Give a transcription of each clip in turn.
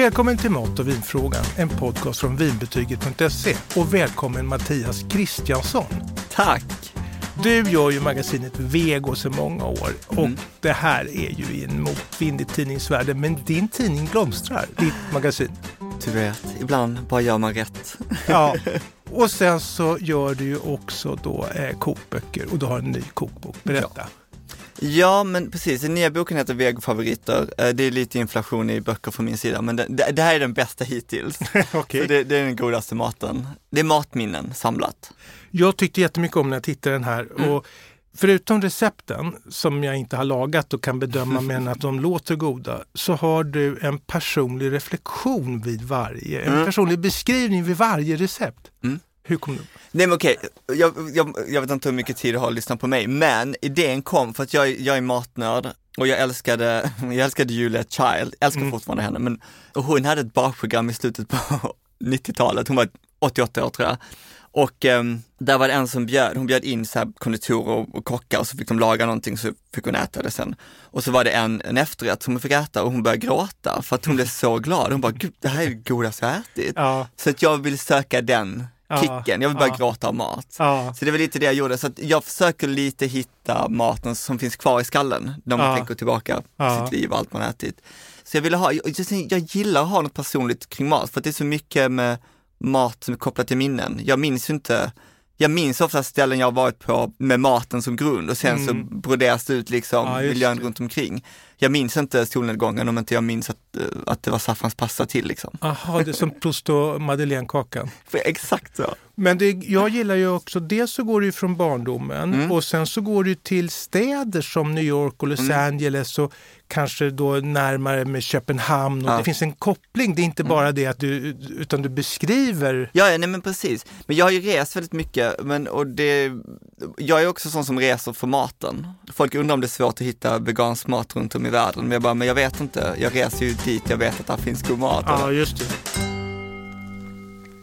Välkommen till Mat och vinfrågan, en podcast från vinbetyget.se och välkommen Mattias Kristiansson. Tack! Du gör ju magasinet Vego sedan många år och Mm. det här är ju i en motvind i tidningsvärlden men din tidning blomstrar, ditt magasin. Du vet, ibland bara gör man rätt. Ja. Och sen så gör du ju också då eh, kokböcker och du har en ny kokbok. Berätta. Ja, men precis. Den nya boken heter Vegofavoriter. Eh, Det är lite inflation i böcker från min sida, men det, det, här är den bästa hittills. Okej. Så det, det är den godaste maten. Det är matminnen samlat. Jag tyckte jättemycket om när jag tittade den här. Mm. Och förutom recepten som jag inte har lagat och kan bedöma men att de låter goda så har du en personlig reflektion vid varje, en Mm. personlig beskrivning vid varje recept. Mm. Hur kom du? Nej men okej, jag, jag, jag vet inte hur mycket tid du har att lyssna på mig, men idén kom för att jag, jag är matnörd och jag älskade, jag älskade Julia Child, älskar Mm. fortfarande henne, men och hon hade ett bakprogram i slutet på 90-talet, hon var 88 år tror jag. Och ehm, där var det en som bjöd, hon bjöd in så här konditorer och, och kockar och så fick de laga någonting så fick hon äta det sen. Och så var det en, en efterrätt som hon fick äta och hon började gråta för att hon blev så glad. Hon bara, gud det här är det godaste jag ätit. Ja, Så att jag vill söka den kicken, jag vill bara ja. gråta av mat. ja, Så det var lite det jag gjorde, så jag försöker lite hitta maten som finns kvar i skallen när man Ja. tänker tillbaka på sitt liv och allt man ätit. Så jag ville ha, jag, jag, gillar att ha något personligt kring mat, för det är så mycket med mat som är kopplat till minnen. Jag minns ju inte, jag minns ofta ställen jag har varit på med maten som grund och sen Mm. så broderas det ut liksom miljön det. runt omkring. Jag minns inte solnedgången om inte jag minns att, eh, att det var saffranspasta till liksom. aha, det är som Proust och Madeleinekakan. Exakt så. Men det, jag gillar ju också, dels så går det ju från barndomen Mm. och sen så går det till städer som New York och Los Mm. Angeles och kanske då närmare med Köpenhamn. Och Ja. Det finns en koppling, det är inte bara det att du, utan du beskriver Ja, ja, nej men precis. Men jag har ju rest väldigt mycket, men och det, jag är också sån som reser för maten. Folk undrar om det är svårt att hitta vegansk mat runt om i världen, men jag bara, men jag vet inte. Jag reser ju dit, jag vet att där finns god mat. Ja, just det.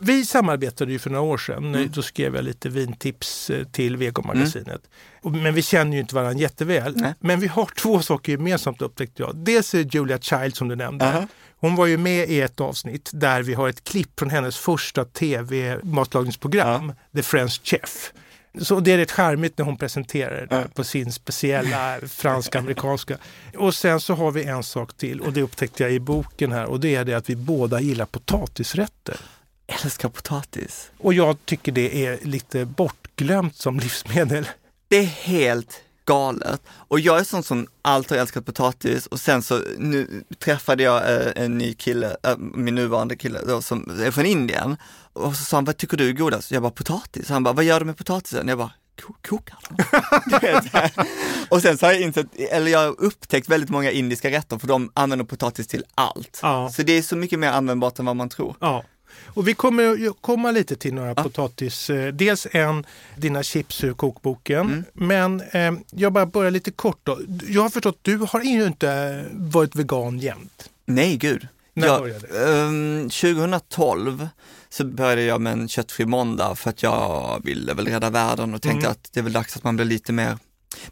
Vi samarbetade ju för några år sedan. Mm. Då skrev jag lite vintips eh, till Vegomagasinet. Och- Men vi känner ju inte varandra jätteväl. Nej. Men vi har två saker gemensamt upptäckte jag. Dels är Julia Child som du nämnde. Aha. Hon var ju med i ett avsnitt där vi har ett klipp från hennes första tv-matlagningsprogram, The French Chef. Så det är rätt charmigt när hon presenterar det på sin speciella fransk-amerikanska. Och sen så har vi en sak till och det upptäckte jag i boken här och det är det att vi båda gillar potatisrätter. Älskar potatis. Och jag tycker det är lite bortglömt som livsmedel. Det är helt galet. Och jag är sån som alltid har älskat potatis och sen så nu träffade jag eh, en ny kille, eh, min nuvarande kille då, som är från Indien. Och så sa han, vad tycker du är godast? Jag bara, potatis. Han bara, vad gör du med potatisen? Jag bara, "Ko- kokar här. och sen så har jag insett, eller jag har upptäckt väldigt många indiska rätter för de använder potatis till allt. Ja. Så det är så mycket mer användbart än vad man tror. Ja. Och vi kommer komma lite till några potatis. eh, Dels en, dina chips ur kokboken. Mm. Men eh, jag bara börjar lite kort då. Jag har förstått du har ju inte varit vegan jämt. Nej, gud. När jag, började det? ehm, 2012 så började jag med en köttfri måndag för att jag ville väl rädda världen och tänkte Mm. att det är väl dags att man blir lite mer,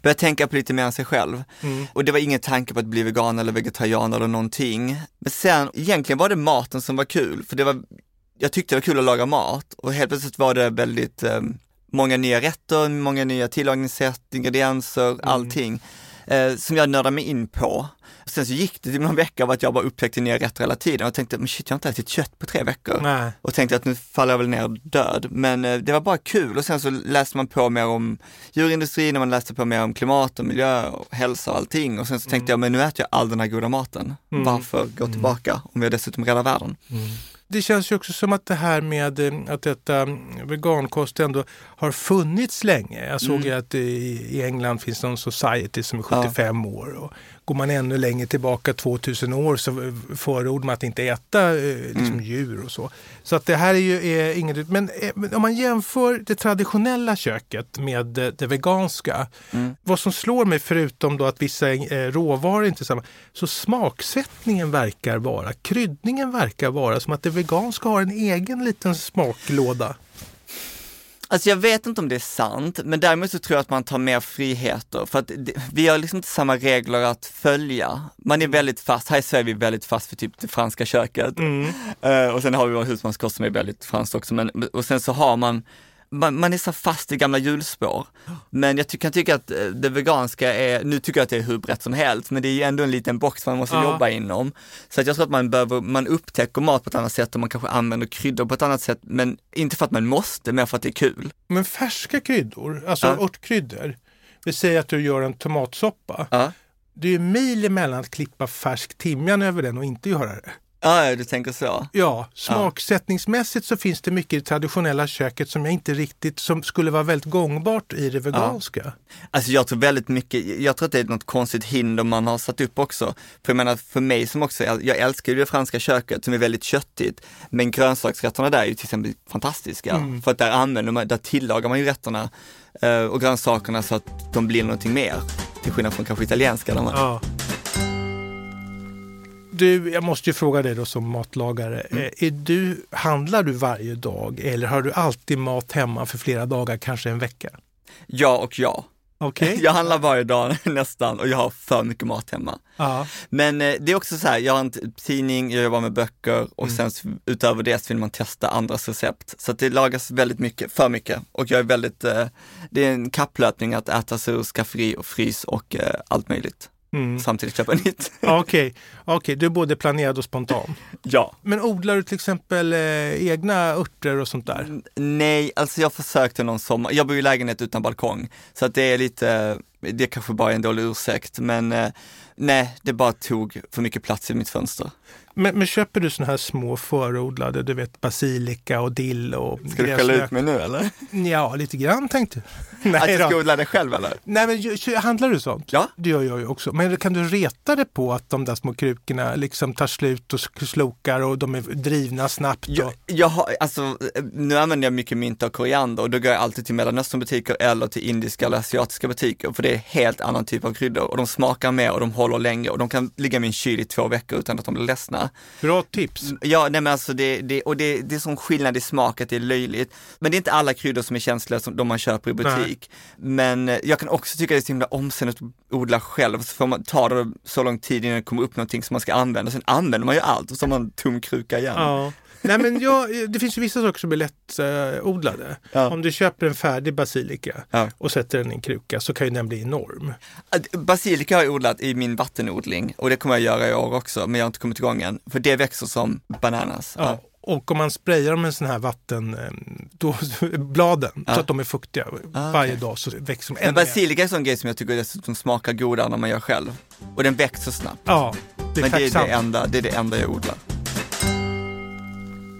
börjar tänka på lite mer än sig själv. Mm. Och det var ingen tanke på att bli vegan eller vegetarian eller någonting. Men sen, egentligen var det maten som var kul, för det var, jag tyckte det var kul att laga mat och helt plötsligt var det väldigt eh, många nya rätter, många nya tillagningssätt, ingredienser, allting eh, som jag nördade mig in på. Sen så gick det till någon vecka av att jag bara upptäckte nya rätter hela tiden och tänkte, men shit jag har inte ätit kött på tre veckor. Nej. Och tänkte att nu faller jag väl ner död. Men eh, det var bara kul och sen så läste man på mer om djurindustrin och man läste på mer om klimat och miljö och hälsa och allting. Och sen så tänkte jag, men nu äter jag all den här goda maten. Mm. Varför gå tillbaka om vi dessutom räddar världen? Det känns ju också som att det här med eh, att detta mm, vegankost ändå har funnits länge. Jag såg Mm. ju att i, England finns någon society som är Ja. 75 år. Och går man ännu längre tillbaka, 2000 år, så förordar man att inte äta eh, liksom Mm. djur och så. Så att det här är ju är inget... Men, eh, om man jämför det traditionella köket med det, det veganska. Mm. Vad som slår mig, förutom då att vissa eh, råvaror inte är samma, så smaksättningen verkar vara, kryddningen verkar vara som att det veganska har en egen liten smaklåda. Alltså jag vet inte om det är sant, men däremot så tror jag att man tar mer friheter för att det, vi har liksom inte samma regler att följa. Man är väldigt fast, här i Sverige är vi väldigt fast för typ det franska köket. Mm. Eh, och sen har vi vår husmanskost som är väldigt franskt också, men, och sen så har man man, man är så fast i gamla hjulspår. Men jag ty kan tycka att eh, det veganska är, nu tycker jag att det är hur brett som helst, men det är ju ändå en liten box man måste Ja. jobba inom. Så att jag tror att man behöver, man upptäcker mat på ett annat sätt och man kanske använder kryddor på ett annat sätt, men inte för att man måste, mer för att det är kul. Men färska kryddor, alltså Ja. örtkryddor. Vi säger att du gör en tomatsoppa. Ja, Det är ju mil emellan att klippa färsk timjan över den och inte göra det. Ja du tänker så. Ja, smaksättningsmässigt så finns det mycket i det traditionella köket som jag inte riktigt, som skulle vara väldigt gångbart i det veganska. Alltså jag tror väldigt mycket, jag tror att det är något konstigt hinder man har satt upp också. För jag menar för mig som också, jag älskar ju det franska köket som är väldigt köttigt, men grönsaksrätterna där är ju till exempel fantastiska. För att där använder man, där tillagar man ju rätterna eh, och grönsakerna så att de blir någonting mer. Till skillnad från kanske italienska där man, Ja. Du, jag måste ju fråga dig då som matlagare. Mm. Eh, Är du, handlar du varje dag eller har du alltid mat hemma för flera dagar, kanske en vecka? ja och ja. Okej? Jag handlar varje dag nästan och jag har för mycket mat hemma. Ja. Men eh, det är också så här, jag har en tidning, jag jobbar med böcker och sen så utöver det så vill man testa andras recept. Så det lagas väldigt mycket, för mycket. Och jag är väldigt, eh, det är en kapplöpning att äta sig ur skafferi och frys och eh, allt möjligt. Mm. Samtidigt köpa nytt. Okej, Okej, du är både planerad och spontan. ja. Men odlar du till exempel eh, egna örter och sånt där? Nej, alltså jag försökte någon sommar, jag bor i lägenhet utan balkong, så att det är lite, det kanske bara är en dålig ursäkt, men eh, nej, det bara tog för mycket plats i mitt fönster. Men, men köper du såna här små förodlade, du vet basilika och dill och Ska du skälla ut mig nu eller? Ja, lite grann tänkte jag. Att Nej, jag ska odla det själv eller? Nej men handlar du sånt? Ja. Det gör jag ju också. Men kan du reta dig på att de där små krukorna liksom tar slut och slokar och de är drivna snabbt? Jag, Och... jag har, alltså, nu använder jag mycket mynta och koriander och då går jag alltid till Mellanösternbutiker eller till indiska eller asiatiska butiker för det är helt annan typ av kryddor och de smakar mer och de håller länge och de kan ligga i min kyl i två veckor utan att de blir ledsna. Bra tips. Ja, nej men alltså det, det, och det, det är sån skillnad i smak att det är löjligt. Men det är inte alla kryddor som är känsliga som de man köper i butik. Men eh, jag kan också tycka det är så himla omständigt att odla själv, så får man ta det så lång tid innan det kommer upp någonting som man ska använda. Sen använder man ju allt och så har man tom kruka igen. Ja. Nej men jag, det finns ju vissa saker som är lätt eh, odlade. Ja. Om du köper en färdig basilika Ja. och sätter den i en kruka så kan ju den bli enorm. Basilika har jag odlat i min vattenodling och det kommer jag göra i år också, men jag har inte kommit igång än. För det växer som bananas. Ja. Och om man sprayar dem med sån här vatten, eh, då, bladen, Ja. så att de är fuktiga Ah, varje okej. dag så växer de Men ännu mer. basilika är en sån grej som jag tycker dessutom smakar godare när man gör själv. Och den växer snabbt. Ja, det är Men det är det, enda, det är det enda jag odlar.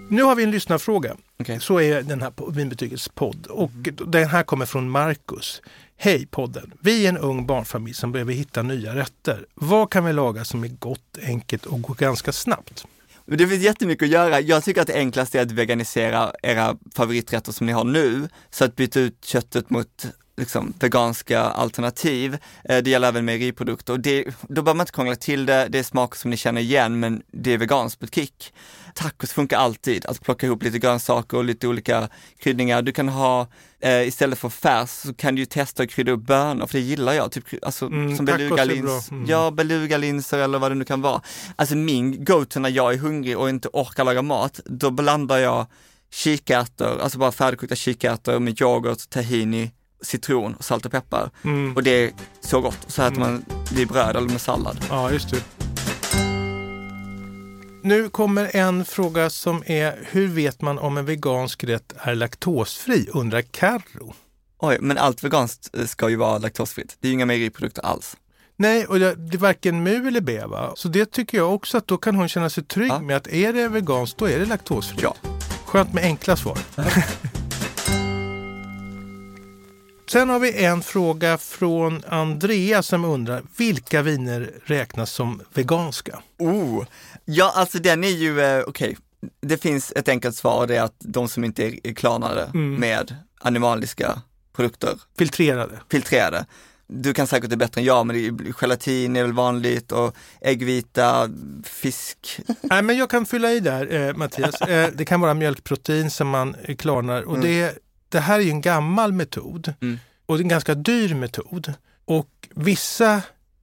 Nu har vi en lyssnarfråga. Okej. Så är den här Vinbetygets podd. Och den här kommer från Marcus. Hej podden! Vi är en ung barnfamilj som behöver hitta nya rätter. Vad kan vi laga som är gott, enkelt och går ganska snabbt? Det finns jättemycket att göra. Jag tycker att det enklaste är att veganisera era favoriträtter som ni har nu. Så att byta ut köttet mot liksom, veganska alternativ. Eh, Det gäller även mejeriprodukter. Och det, då behöver man inte krångla till det. Det är smaker som ni känner igen, men det är veganskt på ett kick. Tacos funkar alltid, att plocka ihop lite grönsaker och lite olika kryddningar. Du kan ha, eh, istället för färs så kan du ju testa att krydda upp bönor, för det gillar jag. Typ, alltså, Mm, som belugalins. Mm. ja belugalinser eller vad det nu kan vara. Alltså min go-to när jag är hungrig och inte orkar laga mat, då blandar jag kikärtor, alltså bara färdigkokta kikärtor med yoghurt, tahini, citron, och salt och peppar. Mm. Och det är så gott. Så äter man det i bröd eller med sallad. Ja, just det. Nu kommer en fråga som är hur vet man om en vegansk rätt är laktosfri? undrar Carro. Oj, men allt veganskt eh, ska ju vara laktosfritt. Det är ju inga mejeriprodukter alls. Nej, och det det är varken mu eller be va? Så det tycker jag också att då kan hon känna sig trygg Ja. med att är det veganskt då är det laktosfritt. Ja. Skönt med enkla svar. Sen har vi en fråga från Andrea som undrar vilka viner räknas som veganska? Oh, ja alltså den är ju, eh, okej, det finns ett enkelt svar det är att de som inte är klarnade Mm. med animaliska produkter, Filtrerade. filtrerade. Du kan säkert det bättre än jag, men det är, gelatin är väl vanligt och äggvita, fisk. Nej, men jag kan fylla i där, eh, Mattias. Eh, det kan vara mjölkprotein som man klarnar och Mm. det det här är ju en gammal metod Mm. och en ganska dyr metod. Och vissa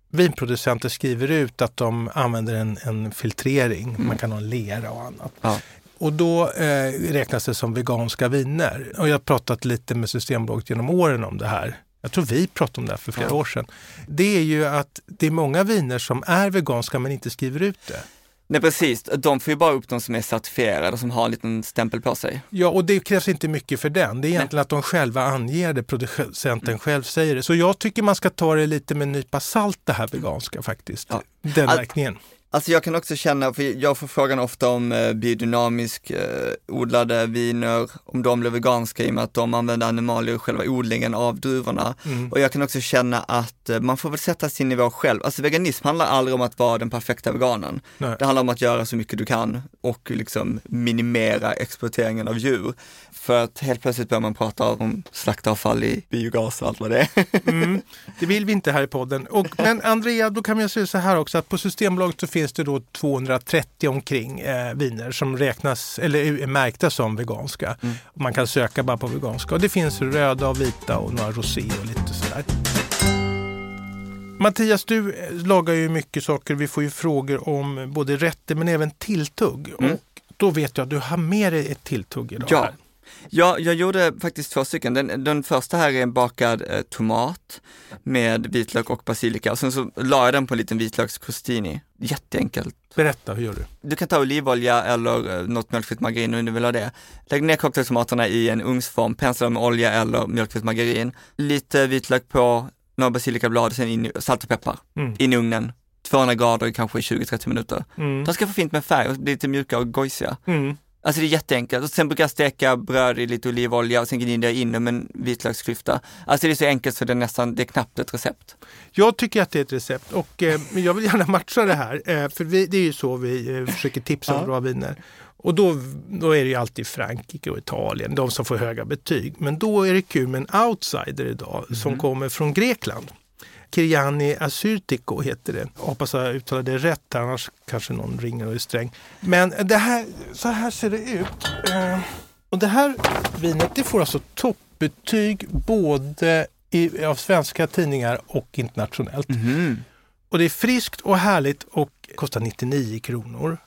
vinproducenter skriver ut att de använder en, en filtrering. Man kan ha en lera och annat. Ja. Och då eh, räknas det som veganska viner. Och jag har pratat lite med Systembolaget genom åren om det här. Jag tror vi pratade om det här för flera Ja. år sedan. Det är ju att det är många viner som är veganska men inte skriver ut det. Nej precis, de får ju bara upp de som är certifierade och som har en liten stämpel på sig. Ja, och det krävs inte mycket för den. Det är egentligen att de själva anger det, producenten själv säger det. Så jag tycker man ska ta det lite med en nypa salt det här veganska faktiskt. Ja. Den All- märkningen. Alltså jag kan också känna, för jag får frågan ofta om eh, biodynamisk eh, odlade viner, om de blir veganska i och med att de använder animalier i själva odlingen av druvorna. Mm. Och jag kan också känna att eh, man får väl sätta sin nivå själv. Alltså veganism handlar aldrig om att vara den perfekta veganen. Nej. Det handlar om att göra så mycket du kan och liksom minimera exploateringen av djur. För att helt plötsligt börjar man prata om slaktavfall i biogas och allt vad det är. Mm. Det vill vi inte här i podden. Och, men Andrea, då kan man säga så här också att på Systembolaget så finns det då 230 omkring eh, viner som räknas eller är märkta som veganska. Mm. Man kan söka bara på veganska. Och det finns röda och vita och några rosé och lite sådär. Mattias, du eh, lagar ju mycket saker. Vi får ju frågor om både rätter men även tilltugg. Mm. Och då vet jag att du har med dig ett tilltugg idag. Ja. här. Ja, jag gjorde faktiskt två stycken. Den, den första här är en bakad eh, tomat med vitlök och basilika och sen så la jag den på en liten vitlökscrostini. Jätteenkelt. Berätta, hur gör du? Du kan ta olivolja eller eh, något mjölkfritt margarin om du vill ha det. Lägg ner cocktailtomaterna i en ugnsform, pensla med olja eller mjölkfritt margarin. Lite vitlök på, några basilikablad, sen in i, salt och peppar. Mm. In i ugnen. 200 grader i kanske 20-30 minuter. Mm. De ska få fint med färg och bli lite mjuka och gojsiga. Mm. Alltså det är jätteenkelt. Och sen brukar jag steka bröd i lite olivolja och sen gnider jag in dem med en vitlöksklyfta. Alltså det är så enkelt så det är nästan, det är knappt ett recept. Jag tycker att det är ett recept och eh, jag vill gärna matcha det här. Eh, för vi, det är ju så vi eh, försöker tipsa om Ja. bra viner. Och då, då är det ju alltid Frankrike och Italien, de som får höga betyg. Men då är det kul med en outsider idag som kommer från Grekland. Kiriani Asyrtiko heter det. Jag hoppas jag uttalade det rätt, annars kanske någon ringer och är sträng. Men det här, så här ser det ut. Eh, Och det här vinet det får alltså toppbetyg både i, av svenska tidningar och internationellt. Och det är friskt och härligt och kostar 99 kronor.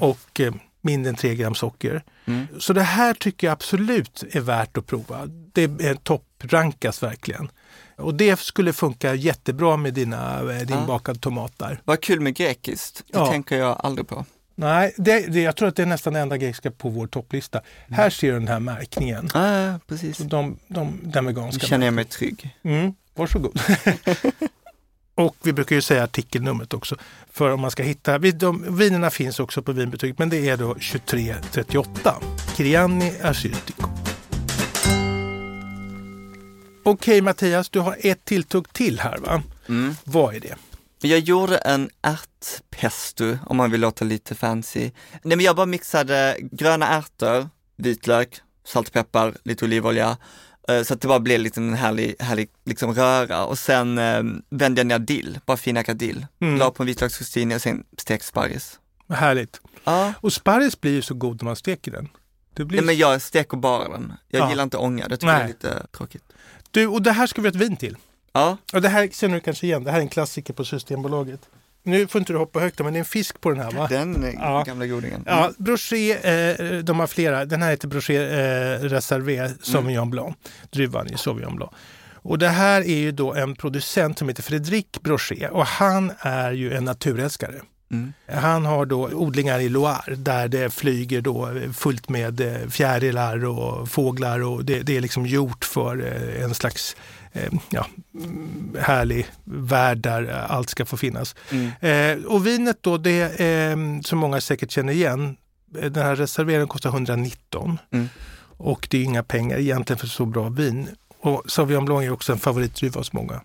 Och eh, mindre än 3 gram socker. Mm. Så det här tycker jag absolut är värt att prova. Det är topprankas verkligen. Och det skulle funka jättebra med dina, eh, din Ja. bakade tomat där. Vad kul med grekiskt, det Ja. tänker jag aldrig på. Nej, det, det, jag tror att det är nästan det enda grekiska på vår topplista. Här ser du den här märkningen. Ja, precis. De, de, den Nu veganska. känner jag mig trygg. Mm, varsågod. och vi brukar ju säga artikelnumret också. För om man ska hitta, de, vinerna finns också på vinbetyg men det är då 2338. Kiriani Asyrtiko. Okej Mattias, du har ett tilltugg till här va? Mm. Vad är det? Jag gjorde en ärtpesto om man vill låta lite fancy. Nej men jag bara mixade gröna ärtor, vitlök, salt och peppar, lite olivolja. eh, Så att det bara blev lite en härlig, härlig liksom röra och sen eh, vände jag ner dill, bara finhackad dill. Mm. La på en vitlöksrostin och sen stekt sparris. Vad härligt. Ja, Och sparris blir ju så god när man steker den. Det blir... Nej, men jag steker bara den. Jag Ja. gillar inte ånga, det tycker jag är Nej. lite tråkigt. Du, och det här ska vi ha ett vin till. Ja, Och det här känner du kanske igen, det här är en klassiker på Systembolaget. Nu får inte du hoppa högt men det är en fisk på den här va? den eh, Ja. gamla godingen. Ja, Brochet, eh, de har flera. Den här heter Brochet eh, Reservé Sauvignon Blanc. Druvan är Sauvignon Blanc. Och det här är ju då en producent som heter Fredrik Brochet och han är ju en naturälskare. Mm. Han har då odlingar i Loire där det flyger då fullt med eh, fjärilar och fåglar och det, det är liksom gjort för eh, en slags eh, ja, härlig värld där allt ska få finnas. Mm. Eh, och vinet då, det eh, som många säkert känner igen, den här reserveringen kostar 119 Mm. och det är inga pengar egentligen för så bra vin. Och Sauvignon Blanc är också en favoritdruva hos många.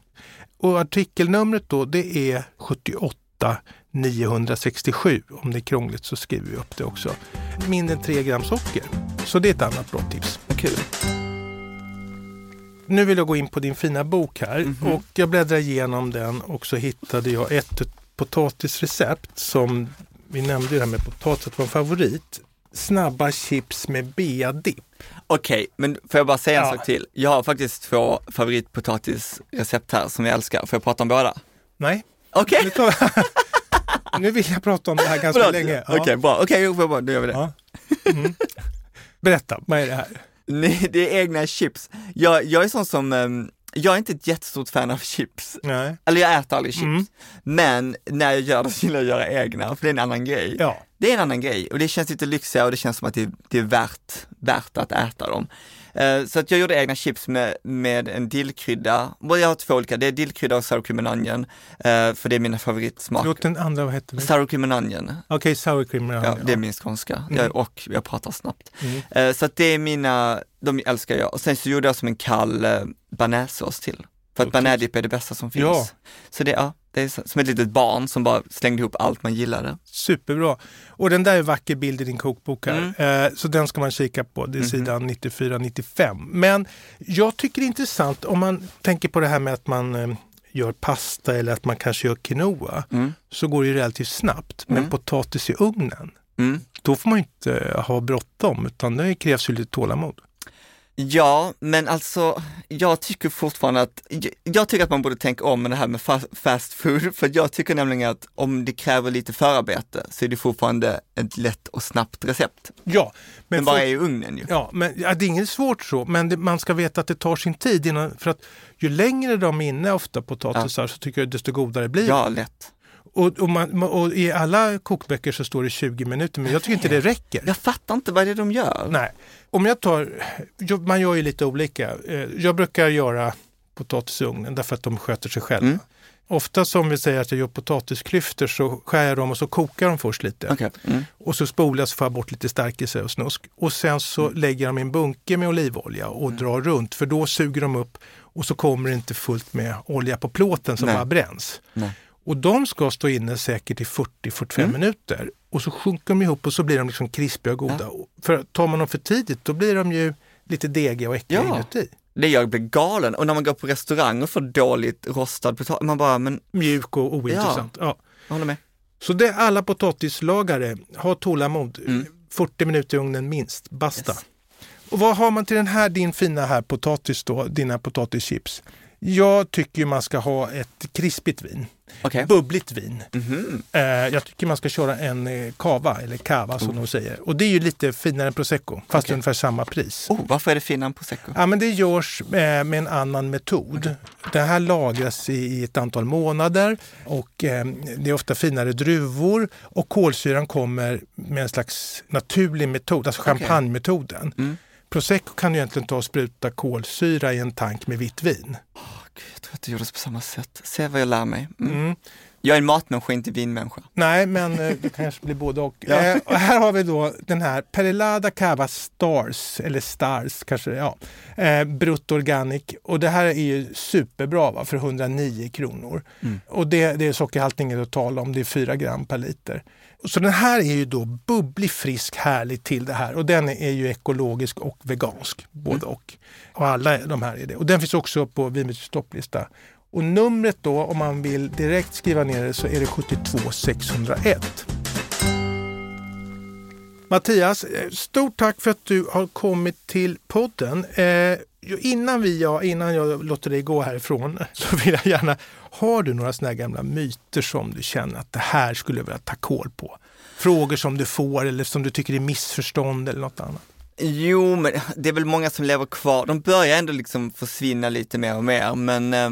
Och artikelnumret då, det är 78 967. Om det är krångligt så skriver vi upp det också. Mindre än 3 gram socker. Så det är ett annat bra tips. Kul. Nu vill jag gå in på din fina bok här Mhm. och jag bläddrar igenom den och så hittade jag ett potatisrecept som vi nämnde ju det här med potatis att var en favorit. snabba chips med beadipp. Okej, men får jag bara säga en Ja. sak till? Jag har faktiskt två favoritpotatisrecept här som jag älskar. Får jag prata om båda? Nej, Okej, tar... nu vill jag prata om det här ganska förlåt. länge. Okej, Ja. bra. Okej, bara, då gör vi det. Ja. Mm. Berätta, vad är det här? Nej, det är egna chips. Jag, jag är sån som, ehm, jag är inte ett jättestort fan av chips. Nej. Eller jag äter aldrig chips. Mm. Men när jag gör det så gillar jag att göra egna, för det är en annan grej. Ja. Det är en annan grej och det känns lite lyxigare och det känns som att det, det är värt, värt att äta dem. Eh, Så att jag gjorde egna chips med, med en dillkrydda, jag har två olika, det är dillkrydda och sour cream and onion, eh, för det är mina favoritsmaker. Låt den andra, vad heter det? Sour cream and onion, Okej, sour cream. Ja, ja, det är min skånska, Mm. jag, och jag pratar snabbt. Mm. Eh, Så att det är mina, de älskar jag. Och sen så gjorde jag som en kall bearnaisesås till. För att bearnaisedipp är det bästa som finns. Ja. Så det, ja, det är som ett litet barn som bara slängde ihop allt man gillade. Superbra. Och den där är vacker bild i din kokbok här. Eh, så den ska man kika på. Det är Mhm. sidan 94-95. Men jag tycker det är intressant om man tänker på det här med att man eh, gör pasta eller att man kanske gör quinoa. Mm. Så går det ju relativt snabbt. Men Mm. potatis i ugnen, Mm. då får man inte ha bråttom utan det krävs ju lite tålamod. Ja, men alltså jag tycker fortfarande att, jag, jag tycker att man borde tänka om med det här med fa- fast food, för jag tycker nämligen att om det kräver lite förarbete så är det fortfarande ett lätt och snabbt recept. Ja, Men men, bara folk- är i ugnen ju. Ja, men ja, det är inget svårt så, men det, man ska veta att det tar sin tid. Innan, för att ju längre de är inne, ofta potatisar, så tycker jag desto godare blir det. Ja, lätt. Och, och, man, och i alla kokböcker så står det 20 minuter, men jag tycker inte det räcker. Jag fattar inte vad det är de gör. Nej. Om jag tar, man gör ju lite olika. Eh, Jag brukar göra potatis i ugnen därför att de sköter sig själva. Mm. Ofta som vi säger att jag gör potatisklyftor så skär jag dem och så kokar de först lite. Okej. Mm. Och så spolar jag så får jag bort lite stärkelse och snusk. Och sen så Mm. lägger jag dem i en bunke med olivolja och drar runt för då suger de upp och så kommer det inte fullt med olja på plåten som Nej. bara bränns. Nej. Och de ska stå inne säkert i 40-45 Mm. minuter. Och så sjunker de ihop och så blir de liksom krispiga och goda. Och För tar man dem för tidigt då blir de ju lite degiga och äckliga Ja. inuti. Det jag blir galen och när man går på restaurang och får dåligt rostad potatis, man bara, men Mjuk och ointressant. Ja. jag håller med. Så det alla potatislagare, ha tålamod. Mm. 40 minuter i ugnen minst, basta. Yes. Och vad har man till den här, din fina här potatis då, dina potatischips? Jag tycker man ska ha ett krispigt vin, Okej. bubbligt vin. Mhm. Eh, jag tycker man ska köra en eh, cava, eller cava som de säger. Och det är ju lite finare än prosecco, fast Okej. ungefär samma pris. Oh, varför är det finare än prosecco? Ja, men det görs eh, med en annan metod. Det här lagras i, ett antal månader och eh, det är ofta finare druvor och kolsyran kommer med en slags naturlig metod, alltså champagnemetoden. Mm. Prosecco kan ju egentligen ta och spruta kolsyra i en tank med vitt vin. Åh, Gud, jag tror att det gjordes på samma sätt. Se vad jag lär mig. Mm. Mm. Jag är en matmänniska, inte vinmänniska. Nej, men eh, det kanske blir både och. Ja. Eh, och här har vi då den här Perelada Cava Stars, eller Stars kanske, ja. Eh, Brut Organic. Och det här är ju superbra va, för 109 kronor. Mm. Och det, det är sockerhalt inget att tala om, det är 4 gram per liter. Så den här är ju då bubblig, frisk, härlig till det här. Och den är ju ekologisk och vegansk, både och. Och alla de här är det. Och den finns också på Vinbryters topplista. Och numret då, om man vill direkt skriva ner det, så är det 72 601. Mattias, eh, stort tack för att du har kommit till podden. Eh, innan, vi, ja, innan jag låter dig gå härifrån så vill jag gärna, har du några såna här gamla myter som du känner att det här skulle jag vilja ta koll på? Frågor som du får eller som du tycker är missförstånd eller något annat? Jo, men det är väl många som lever kvar. De börjar ändå liksom försvinna lite mer och mer, men eh,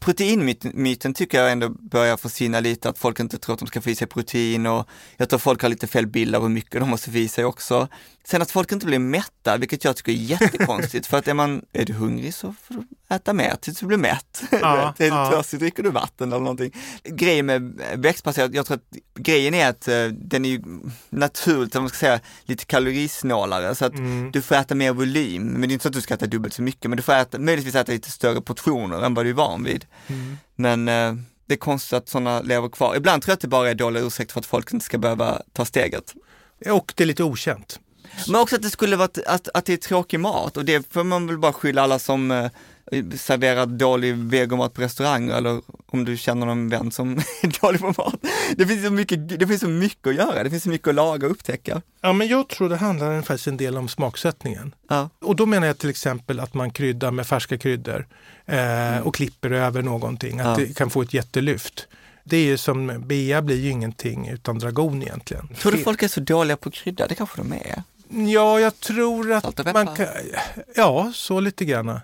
proteinmyten tycker jag ändå börjar försvinna lite, att folk inte tror att de ska få i sig protein och jag tror folk har lite fel bild av hur mycket de måste få i sig också. Sen att folk inte blir mätta, vilket jag tycker är jättekonstigt, för att är man, är du hungrig så får du äta mer tills du blir mätt. Ja, är du ja. törstig dricker du vatten eller någonting. Grejen med växtbaserat, jag tror att grejen är att eh, den är ju naturligt, om man ska säga, lite kalorisnålare, så att Mm. du får äta mer volym, men det är inte så att du ska äta dubbelt så mycket, men du får äta, möjligtvis äta lite större portioner än vad du är van vid. Mm. Men eh, det är konstigt att sådana lever kvar. Ibland tror jag att det bara är dåliga ursäkter för att folk inte ska behöva ta steget. Och det är lite okänt. Men också att det skulle vara, att, att det är tråkig mat och det får man väl bara skylla alla som, eh, serverar dålig vegomat på restauranger eller om du känner någon vän som är dålig på mat. Det finns, så mycket, det finns så mycket att göra, det finns så mycket att laga och upptäcka. Ja, men jag tror det handlar faktiskt en del om smaksättningen. Ja. Och då menar jag till exempel att man kryddar med färska kryddor eh, och klipper över någonting, att Ja. det kan få ett jättelyft. Det är ju som, bea blir ju ingenting utan dragon egentligen. Tror du folk är så dåliga på krydda? Det kanske de är. Ja, jag tror att man kan... Ja, så lite grann.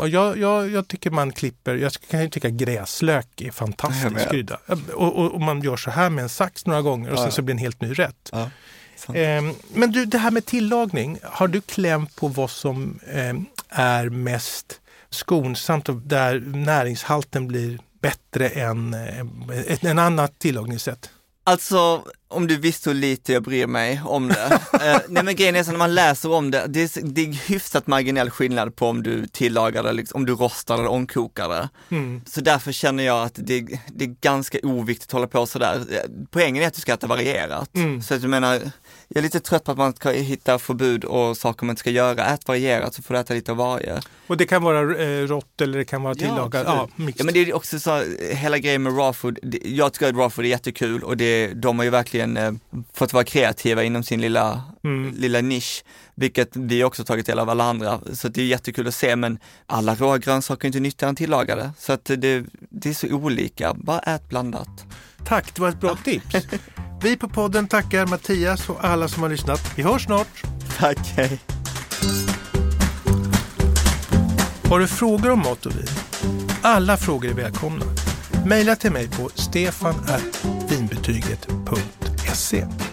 Och jag, jag, jag tycker man klipper, jag kan ju tycka gräslök är fantastisk krydda. Och, och, och man gör så här med en sax några gånger och Ja. sen så blir det en helt ny rätt. Ja. Ehm, men du, det här med tillagning, har du kläm på vad som ehm, är mest skonsamt och där näringshalten blir bättre än eh, ett, en annat tillagningssätt? Alltså, om du visste hur lite jag bryr mig om det. eh, nej men grejen är så när man läser om det, det är, det är hyfsat marginell skillnad på om du tillagar det, liksom, om du rostar eller ångkokar det. Mm. Så därför känner jag att det, det är ganska oviktigt att hålla på sådär. Eh, Poängen är att du ska äta varierat. Mm. Så att jag menar, jag är lite trött på att man ska hitta förbud och saker man inte ska göra. Ät varierat så får du äta lite av varje. Och det kan vara eh, rått eller det kan vara Ja, tillagat. Ja, mixed. Ja men det är också så, hela grejen med raw food, jag tycker att raw food är jättekul och det, de har ju verkligen eh, fått vara kreativa inom sin lilla, Mm. lilla nisch, vilket vi också tagit del av alla andra. Så det är jättekul att se men alla råa grönsaker är inte nyttigare än tillagade. Så att det, det är så olika, bara ät blandat. Tack, det var ett bra tips. Vi på podden tackar Mattias och alla som har lyssnat. Vi hörs snart. Tack, hej. Har du frågor om mat och vin? Alla frågor är välkomna. Maila till mig på stefanvinbetyget.se. Caceta.